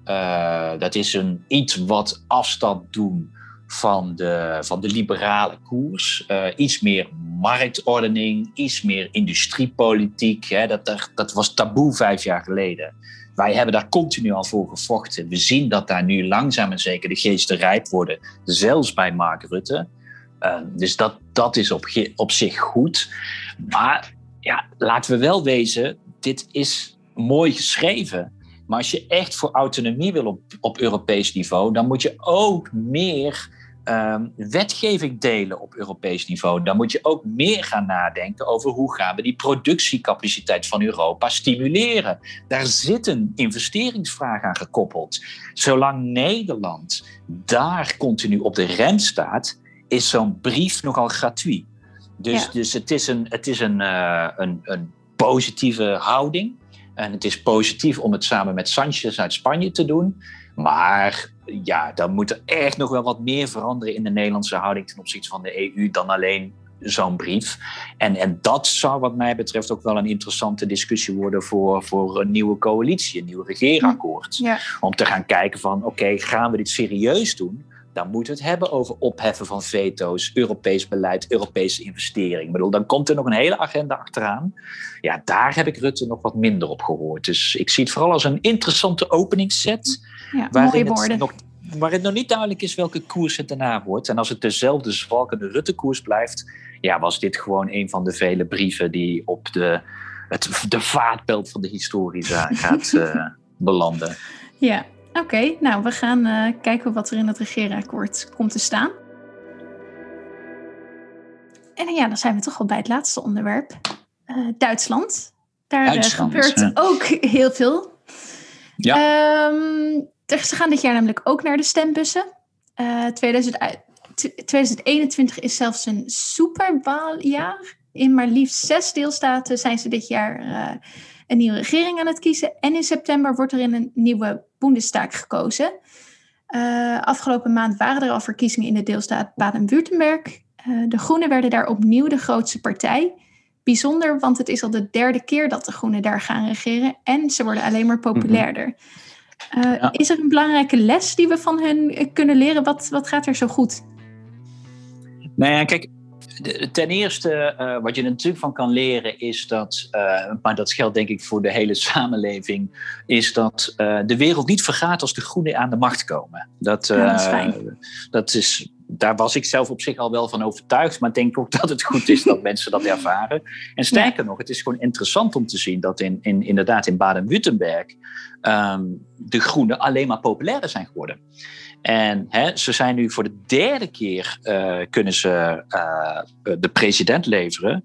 Uh, dat is een iets wat afstand doen van de, van de liberale koers. Uh, iets meer marktordening, iets meer industriepolitiek. Hè. Dat, dat was taboe vijf jaar geleden. Wij hebben daar continu al voor gevochten. We zien dat daar nu langzaam en zeker de geesten rijp worden, zelfs bij Mark Rutte. Uh, dus dat, dat is op, op zich goed. Maar ja, laten we wel wezen, dit is mooi geschreven. Maar als je echt voor autonomie wil op, op Europees niveau, dan moet je ook meer um, wetgeving delen op Europees niveau. Dan moet je ook meer gaan nadenken over hoe gaan we die productiecapaciteit van Europa stimuleren. Daar zit een investeringsvraag aan gekoppeld. Zolang Nederland daar continu op de rem staat, is zo'n brief nogal gratuit. Dus, ja. dus het is een, het is een, uh, een, een positieve houding. En het is positief om het samen met Sanchez uit Spanje te doen. Maar ja, dan moet er echt nog wel wat meer veranderen in de Nederlandse houding ten opzichte van de EU dan alleen zo'n brief. En, en dat zou wat mij betreft ook wel een interessante discussie worden voor, voor een nieuwe coalitie, een nieuw regeerakkoord. Ja. Om te gaan kijken van oké, gaan we dit serieus doen? dan moeten we het hebben over opheffen van veto's, Europees beleid, Europese investering. Ik bedoel, dan komt er nog een hele agenda achteraan. Ja, daar heb ik Rutte nog wat minder op gehoord. Dus ik zie het vooral als een interessante openingsset. Ja, waarin, het nog, waarin het nog niet duidelijk is welke koers het daarna wordt. En als het dezelfde zwalkende Rutte-koers blijft, ja, was dit gewoon een van de vele brieven die op de, het, de vaatbelt van de historie gaat uh, belanden. Ja, Oké, nou we gaan uh, kijken wat er in het regeerakkoord komt te staan. En ja, dan zijn we toch wel bij het laatste onderwerp. Uh, Duitsland. Daar eh, Duitsland, gebeurt ja. ook heel veel. Ja. Um, ze gaan dit jaar namelijk ook naar de stembussen. 2000, 2021 is zelfs een superwaaljaar. In maar liefst zes deelstaten zijn ze dit jaar een nieuwe regering aan het kiezen. En in september wordt er in een nieuwe Bundestag gekozen. Uh, afgelopen maand waren er al verkiezingen in de deelstaat Baden-Württemberg. De Groenen werden daar opnieuw de grootste partij. Bijzonder, want het is al de derde keer dat de Groenen daar gaan regeren. En ze worden alleen maar populairder. Uh, ja. Is er een belangrijke les die we van hen kunnen leren? Wat, wat gaat er zo goed? Nou ja, kijk, ten eerste, uh, wat je er natuurlijk van kan leren, is dat, uh, maar dat geldt denk ik voor de hele samenleving, is dat uh, de wereld niet vergaat als de groenen aan de macht komen. Dat, ja, dat is fijn. Dat is, daar was ik zelf op zich al wel van overtuigd, maar ik denk ook dat het goed is dat mensen dat ervaren. En sterker nog, het is gewoon interessant om te zien dat in, in, inderdaad in Baden-Württemberg um, de groenen alleen maar populairder zijn geworden. En hè, ze zijn nu voor de derde keer uh, kunnen ze uh, de president leveren.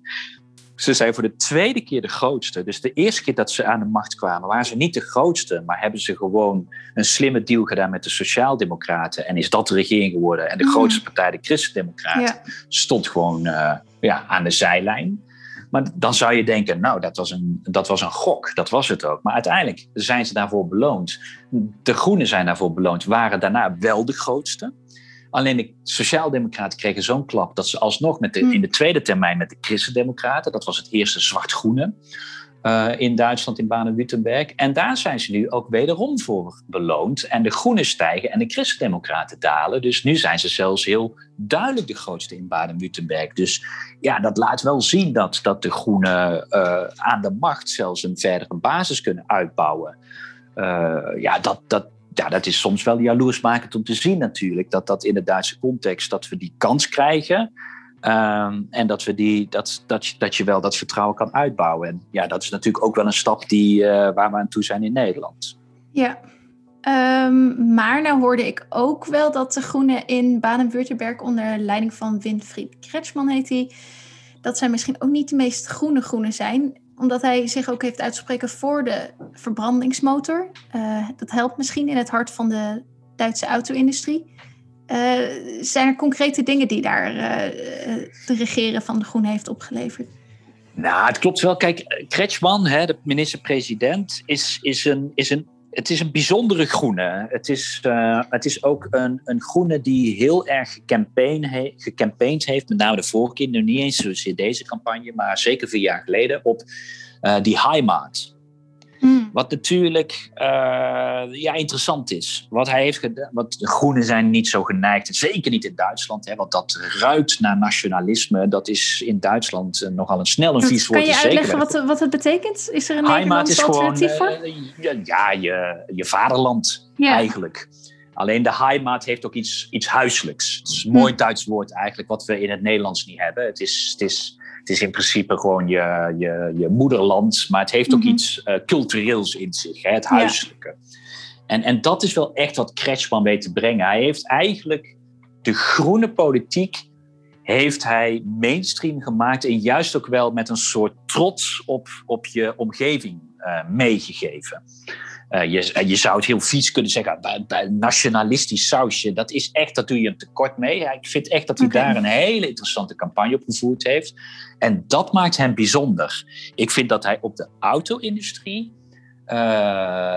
Ze zijn voor de tweede keer de grootste. Dus de eerste keer dat ze aan de macht kwamen, waren ze niet de grootste, maar hebben ze gewoon een slimme deal gedaan met de Sociaaldemocraten. En is dat de regering geworden. En de mm. grootste partij, de Christendemocraten, ja. stond gewoon uh, ja, aan de zijlijn. Maar dan zou je denken, nou, dat was, een, dat was een gok. Dat was het ook. Maar uiteindelijk zijn ze daarvoor beloond. De Groenen zijn daarvoor beloond, waren daarna wel de grootste. Alleen de Sociaaldemocraten kregen zo'n klap dat ze alsnog met de, in de tweede termijn met de Christendemocraten, dat was het eerste zwart-groene, uh, in Duitsland, in Baden-Württemberg. En daar zijn ze nu ook wederom voor beloond. En de Groenen stijgen en de Christendemocraten dalen. Dus nu zijn ze zelfs heel duidelijk de grootste in Baden-Württemberg. Dus ja, dat laat wel zien dat, dat de Groenen uh, aan de macht zelfs een verdere basis kunnen uitbouwen. Uh, ja, dat, dat, ja, dat is soms wel jaloersmakend om te zien natuurlijk. Dat dat in de Duitse context, dat we die kans krijgen. Um, en dat, we die, dat, dat, dat je wel dat vertrouwen kan uitbouwen. En ja, dat is natuurlijk ook wel een stap die, uh, waar we aan toe zijn in Nederland. Ja, um, maar nou hoorde ik ook wel dat de Groenen in Baden-Württemberg onder leiding van Winfried Kretschmann heet hij, dat zij misschien ook niet de meest groene groenen zijn omdat hij zich ook heeft uitgesproken voor de verbrandingsmotor. Uh, dat helpt misschien in het hart van de Duitse auto-industrie. Uh, zijn er concrete dingen die daar uh, de regeren van de Groenen heeft opgeleverd? Nou, het klopt wel. Kijk, Kretschmann, hè, de minister-president, is, is, een, is een het is een bijzondere groene. Het is, uh, het is ook een, een groene die heel erg gecampaign he, gecampaigned heeft, met name de vorige niet eens in deze campagne, maar zeker vier jaar geleden, op uh, die Heimat. Mm. Wat natuurlijk uh, ja, interessant is. Wat hij heeft gedaan. Want de Groenen zijn niet zo geneigd. Zeker niet in Duitsland. Hè, want dat ruikt naar nationalisme. Dat is in Duitsland uh, nogal een snel een vies woord. Kan je uitleggen wat, wat het betekent? Is er een Heimat is alternatief gewoon, voor? Uh, ja, je, je vaderland eigenlijk. Alleen de Heimat heeft ook iets, iets huiselijks. Het is een mooi Duits woord eigenlijk, wat we in het Nederlands niet hebben. Het is, het is het is in principe gewoon je, je, je moederland, maar het heeft ook mm -hmm. iets uh, cultureels in zich, hè, het huiselijke. Ja. En, en dat is wel echt wat Kretschmann weet te brengen. Hij heeft eigenlijk de groene politiek heeft hij mainstream gemaakt en juist ook wel met een soort trots op, op je omgeving uh, meegegeven. Uh, je, je zou het heel vies kunnen zeggen, bij, bij nationalistisch sausje, dat is echt, dat doe je hem tekort mee. Ja, ik vind echt dat hij okay. daar een hele interessante campagne op gevoerd heeft. En dat maakt hem bijzonder. Ik vind dat hij op de auto-industrie, uh,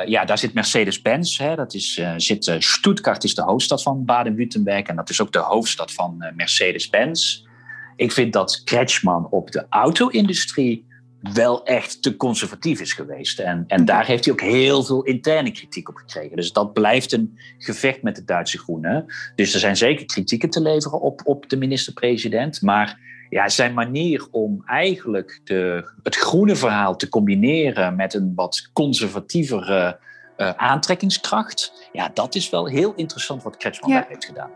ja, daar zit Mercedes-Benz, dat is, uh, zit, Stuttgart is de hoofdstad van Baden-Württemberg en dat is ook de hoofdstad van Mercedes-Benz. Ik vind dat Kretschmann op de auto-industrie wel echt te conservatief is geweest. En, en daar heeft hij ook heel veel interne kritiek op gekregen. Dus dat blijft een gevecht met de Duitse Groenen. Dus er zijn zeker kritieken te leveren op, op de minister-president. Maar ja, zijn manier om eigenlijk de, het groene verhaal te combineren met een wat conservatievere uh, aantrekkingskracht. Ja, dat is wel heel interessant wat Kretschmann ja. daar heeft gedaan.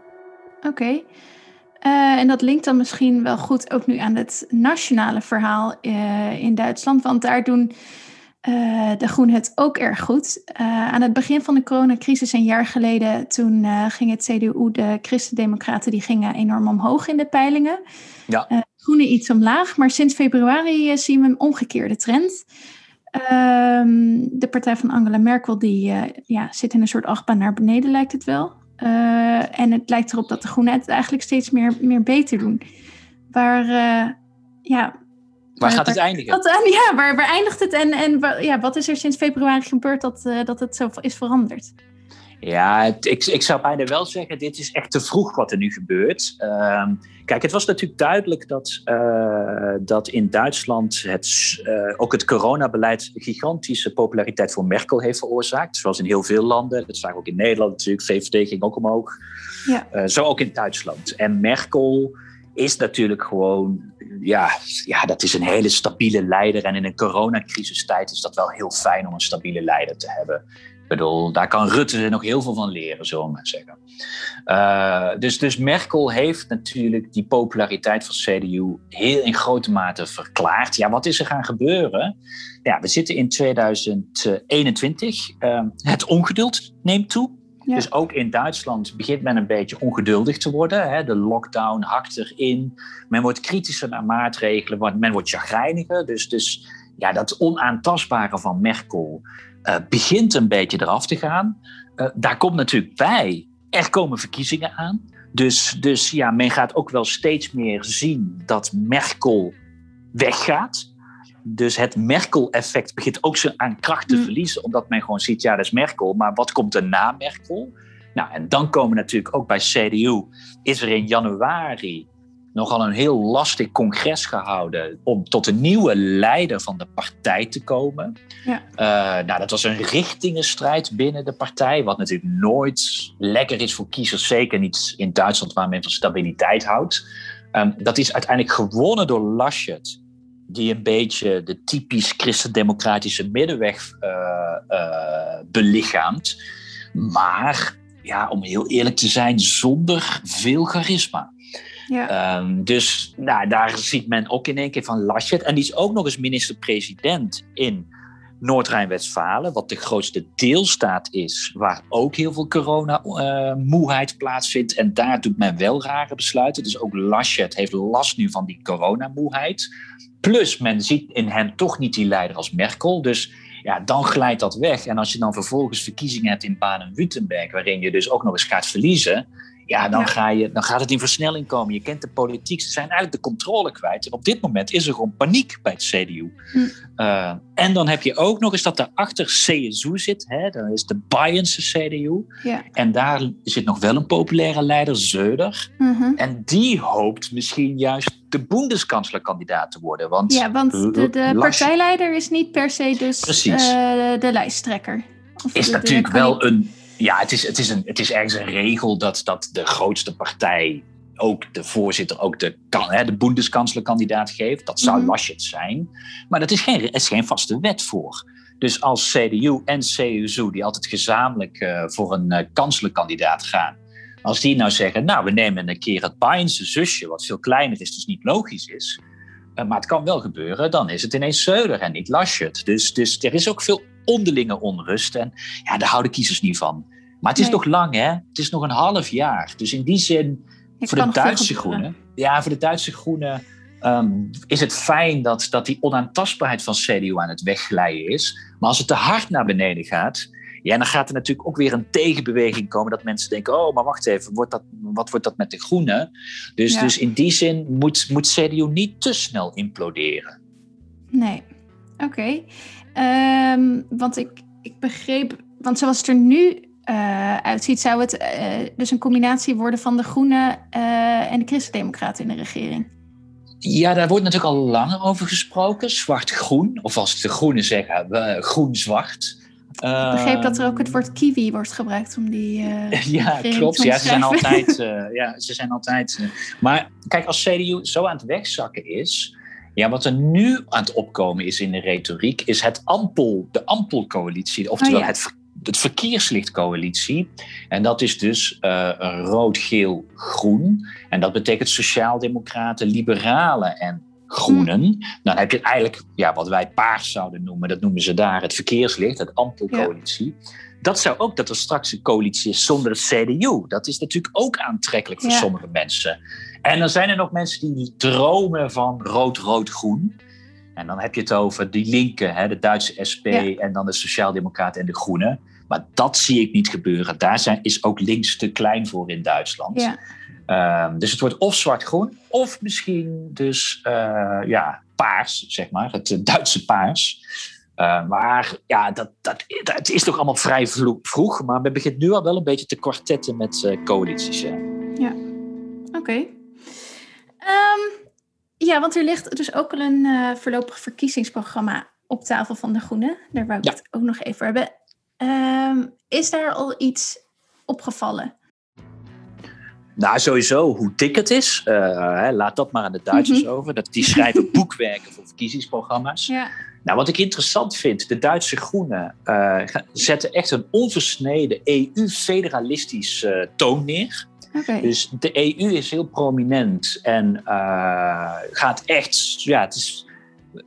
Oké. Okay. Uh, en dat linkt dan misschien wel goed ook nu aan het nationale verhaal uh, in Duitsland. Want daar doen uh, de Groenen het ook erg goed. aan het begin van de coronacrisis een jaar geleden, toen ging het CDU, de Christendemocraten, die gingen enorm omhoog in de peilingen. Ja. Groenen iets omlaag, maar sinds februari zien we een omgekeerde trend. Ehm, de partij van Angela Merkel die, ja, zit in een soort achtbaan naar beneden, lijkt het wel. Uh, en het lijkt erop dat de groenen het eigenlijk steeds meer, meer beter doen. Waar, uh, ja... Waar gaat het eindigen? Wat, ja, waar, waar eindigt het? En, en ja, wat is er sinds februari gebeurd dat, uh, dat het zo is veranderd? Ja, het, ik, ik zou bijna wel zeggen, dit is echt te vroeg wat er nu gebeurt. Uh, kijk, het was natuurlijk duidelijk dat, uh, dat in Duitsland het, uh, ook het coronabeleid gigantische populariteit voor Merkel heeft veroorzaakt. Zoals in heel veel landen. Dat zagen we ook in Nederland natuurlijk. VVD ging ook omhoog. Ja. Uh, zo ook in Duitsland. En Merkel is natuurlijk gewoon, ja, ja, dat is een hele stabiele leider. En in een coronacrisistijd is dat wel heel fijn om een stabiele leider te hebben. Ik bedoel, daar kan Rutte nog heel veel van leren, zullen we maar zeggen. Uh, dus, dus Merkel heeft natuurlijk die populariteit van CDU heel in grote mate verklaard. Ja, wat is er gaan gebeuren? Ja, we zitten in 2021. Uh, het ongeduld neemt toe. Ja. Dus ook in Duitsland begint men een beetje ongeduldig te worden. Hè? De lockdown hakt erin. Men wordt kritischer naar maatregelen. Want men wordt chagrijniger. Dus, dus ja, dat onaantastbare van Merkel uh, begint een beetje eraf te gaan. Uh, daar komt natuurlijk bij, er komen verkiezingen aan. Dus, dus ja, men gaat ook wel steeds meer zien dat Merkel weggaat. Dus het Merkel-effect begint ook zo aan kracht te mm. verliezen, omdat men gewoon ziet, ja, dat is Merkel, maar wat komt er na Merkel? Nou, en dan komen natuurlijk ook bij CDU, is er in januari nogal een heel lastig congres gehouden om tot een nieuwe leider van de partij te komen. Ja. Uh, nou, dat was een richtingenstrijd binnen de partij, wat natuurlijk nooit lekker is voor kiezers, zeker niet in Duitsland waar men van stabiliteit houdt. Um, dat is uiteindelijk gewonnen door Laschet, die een beetje de typisch christendemocratische middenweg uh, uh, belichaamt. Maar ja, om heel eerlijk te zijn, zonder veel charisma. Ja. Um, dus nou, daar ziet men ook in één keer van Laschet. En die is ook nog eens minister-president in Noord-Rijn-Westfalen, wat de grootste deelstaat is, waar ook heel veel coronamoeheid uh, plaatsvindt. En daar doet men wel rare besluiten. Dus ook Laschet heeft last nu van die coronamoeheid. Plus, men ziet in hem toch niet die leider als Merkel. Dus ja, dan glijdt dat weg. En als je dan vervolgens verkiezingen hebt in Baden-Württemberg, waarin je dus ook nog eens gaat verliezen, ja, dan, Ga je, dan gaat het in versnelling komen. Je kent de politiek, ze zijn eigenlijk de controle kwijt. En op dit moment is er gewoon paniek bij het CDU. Hm. Uh, en dan heb je ook nog eens dat daarachter CSU zit. Hè? Dat is de Bayernse CDU. Ja. En daar zit nog wel een populaire leider, Zeuder. Mm -hmm. En die hoopt misschien juist de Bundeskanzlerkandidaat te worden. Want ja, want de, de partijleider is niet per se dus uh, de lijsttrekker. Of is de, natuurlijk wel een ja, het is, het is, een, het is ergens een regel dat, dat de grootste partij ook de voorzitter, ook de, de geeft. Dat zou mm Laschet zijn. Maar dat is geen, er is geen vaste wet voor. Dus als CDU en CSU, die altijd gezamenlijk uh, voor een uh, kanslerkandidaat gaan, als die nou zeggen, nou, we nemen een keer het Bayernse zusje, wat veel kleiner is, dus niet logisch is, uh, maar het kan wel gebeuren, dan is het ineens Söder en niet Laschet. Dus, dus er is ook veel onderlinge onrust. En ja, daar houden kiezers niet van. Maar het is nog lang, hè? Het is nog een half jaar. Dus in die zin, voor de Duitse groenen. Ja, voor de Duitse groenen um, is het fijn dat, dat die onaantastbaarheid van CDU aan het wegglijden is. Maar als het te hard naar beneden gaat. Ja, dan gaat er natuurlijk ook weer een tegenbeweging komen. Dat mensen denken: oh, maar wacht even, wordt dat, wat wordt dat met de groenen? Dus, dus in die zin moet, moet CDU niet te snel imploderen. Nee, oké. Um, want ik, ik begreep, want zoals het er nu uh, uitziet, zou het uh, dus een combinatie worden van de Groenen uh, en de Christen-Democraten in de regering. Ja, daar wordt natuurlijk al langer over gesproken. Zwart-groen, of als de Groenen zeggen, groen-zwart. Ik begreep dat er ook het woord kiwi wordt gebruikt om die. ja, klopt. Ja, ze zijn altijd. ja, ze zijn altijd. maar kijk, als CDU zo aan het wegzakken is, ja, wat er nu aan het opkomen is in de retoriek, is het ampel, de ampelcoalitie, oftewel oh het, het verkeerslichtcoalitie. En dat is dus uh, rood-geel-groen. En dat betekent sociaaldemocraten, liberalen en groenen. Hmm. Dan heb je eigenlijk ja, wat wij paars zouden noemen, dat noemen ze daar het verkeerslicht, het ampelcoalitie. Ja. Dat zou ook dat er straks een coalitie is zonder het CDU. Dat is natuurlijk ook aantrekkelijk voor ja. sommige mensen. En dan zijn er nog mensen die dromen van rood-rood-groen. En dan heb je het over die linken, hè, de Duitse SP en dan de Sociaaldemocraten en de Groenen. Maar dat zie ik niet gebeuren. Daar zijn, is ook links te klein voor in Duitsland. Ja. Um, dus het wordt of zwart-groen, of misschien dus uh, ja, paars, zeg maar, het Duitse paars. Uh, maar ja, dat, dat, dat is toch allemaal vrij vroeg. Maar we beginnen nu al wel een beetje te kwartetten met uh, coalities. Ja, ja. oké. Okay. Um, ja, want er ligt dus ook al een uh, voorlopig verkiezingsprogramma op tafel van de Groenen. Daar wou ik ja. het ook nog even hebben. Um, is daar al iets opgevallen? Nou, sowieso hoe dik het is. Uh, laat dat maar aan de Duitsers mm -hmm. over. Dat, die schrijven boekwerken voor verkiezingsprogramma's. Ja. Nou, wat ik interessant vind, de Duitse Groenen uh, zetten echt een onversneden EU-federalistisch uh, toon neer. Okay. Dus de EU is heel prominent en uh, gaat echt, ja, het is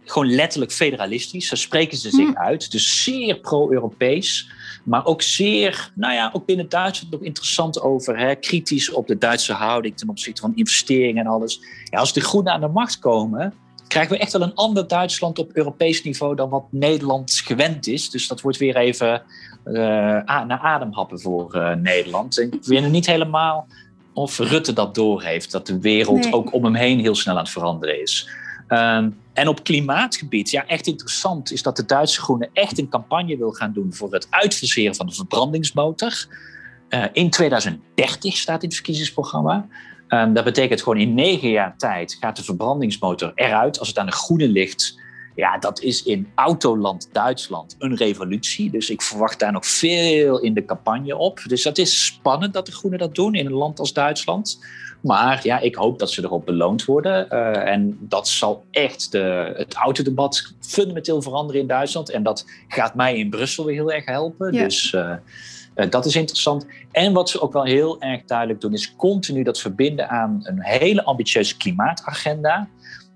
gewoon letterlijk federalistisch. Zo spreken ze zich hm. uit. Dus zeer pro-Europees. Maar ook zeer, nou ja, ook binnen Duitsland nog interessant over. Hè, kritisch op de Duitse houding ten opzichte van investeringen en alles. Ja, als de Groenen aan de macht komen, krijgen we echt wel een ander Duitsland op Europees niveau dan wat Nederland gewend is. Dus dat wordt weer even naar ademhappen voor uh, Nederland. Ik weet niet helemaal of Rutte dat doorheeft, dat de wereld nee. ook om hem heen heel snel aan het veranderen is. Um, en op klimaatgebied, ja, echt interessant is dat de Duitse Groenen echt een campagne wil gaan doen voor het uitfaseren van de verbrandingsmotor. Uh, in 2030 staat in het verkiezingsprogramma. Um, dat betekent gewoon in negen jaar tijd gaat de verbrandingsmotor eruit als het aan de groene ligt. Ja, dat is in autoland Duitsland een revolutie. Dus ik verwacht daar nog veel in de campagne op. Dus dat is spannend dat de Groenen dat doen in een land als Duitsland. Maar ja, ik hoop dat ze erop beloond worden. Uh, en dat zal echt de, het autodebat fundamenteel veranderen in Duitsland. En dat gaat mij in Brussel weer heel erg helpen. Ja. Dus uh, uh, dat is interessant. En wat ze ook wel heel erg duidelijk doen, is continu dat verbinden aan een hele ambitieuze klimaatagenda.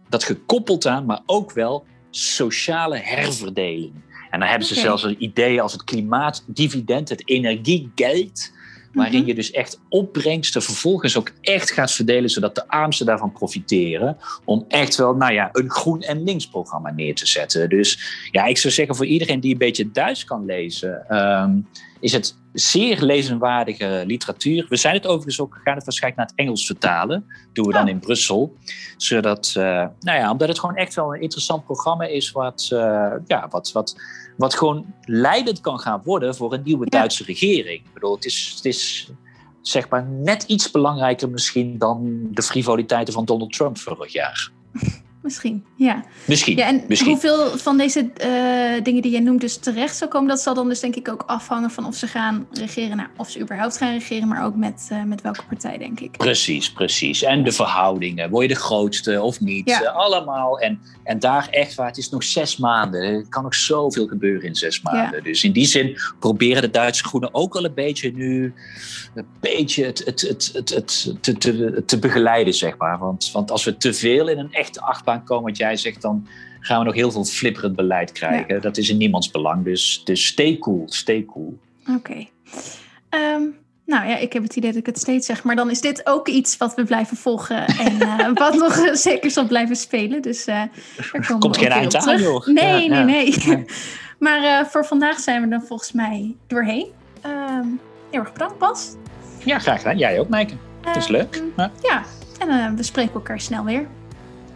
Dat gekoppeld aan, maar ook wel sociale herverdeling. En dan hebben ze okay. zelfs een idee als het klimaatdividend, het energiegeld. Waarin je dus echt opbrengsten vervolgens ook echt gaat verdelen, zodat de armsten daarvan profiteren. Om echt wel, nou ja, een groen en links programma neer te zetten. Dus ja, ik zou zeggen voor iedereen die een beetje Duits kan lezen, um, is het zeer lezenwaardige literatuur. We zijn het overigens ook, gaan het waarschijnlijk naar het Engels vertalen. Doen we dan in Brussel. Zodat, uh, nou ja, omdat het gewoon echt wel een interessant programma is, wat, uh, ja, wat, wat, wat gewoon leidend kan gaan worden voor een nieuwe ja. Duitse regering. Ik bedoel, het is, het is zeg maar net iets belangrijker misschien dan de frivoliteiten van Donald Trump vorig jaar. Misschien, ja. Misschien. Ja, en misschien. hoeveel van deze uh, dingen die jij noemt dus terecht zou komen, dat zal dan dus denk ik ook afhangen van of ze gaan regeren, nou, of ze überhaupt gaan regeren, maar ook met, uh, met welke partij, denk ik. Precies, precies. En de verhoudingen. Word je de grootste of niet? Ja. Uh, allemaal. En, en daar echt waar, het is nog zes maanden. Er kan nog zoveel gebeuren in zes maanden. Ja. Dus in die zin proberen de Duitse Groenen ook al een beetje nu een beetje het, het, het, het, het, te, te, te begeleiden, zeg maar. Want, want als we te veel in een echte achtbaan komen wat jij zegt, dan gaan we nog heel veel flipperend beleid krijgen. Ja. Dat is in niemands belang. Dus, dus stay cool, stay cool. Oké. Okay. Um, nou ja, ik heb het idee dat ik het steeds zeg. Maar dan is dit ook iets wat we blijven volgen. En uh, wat nog uh, zeker zal blijven spelen. Dus uh, er komen Komt geen eind aan, joh. Nee, ja, nee, ja. nee. maar voor vandaag zijn we dan volgens mij doorheen. Um, heel erg bedankt, Bas. Ja, graag gedaan. Jij ook, Maaike. Dat is leuk. Ja, ja. en we spreken elkaar snel weer.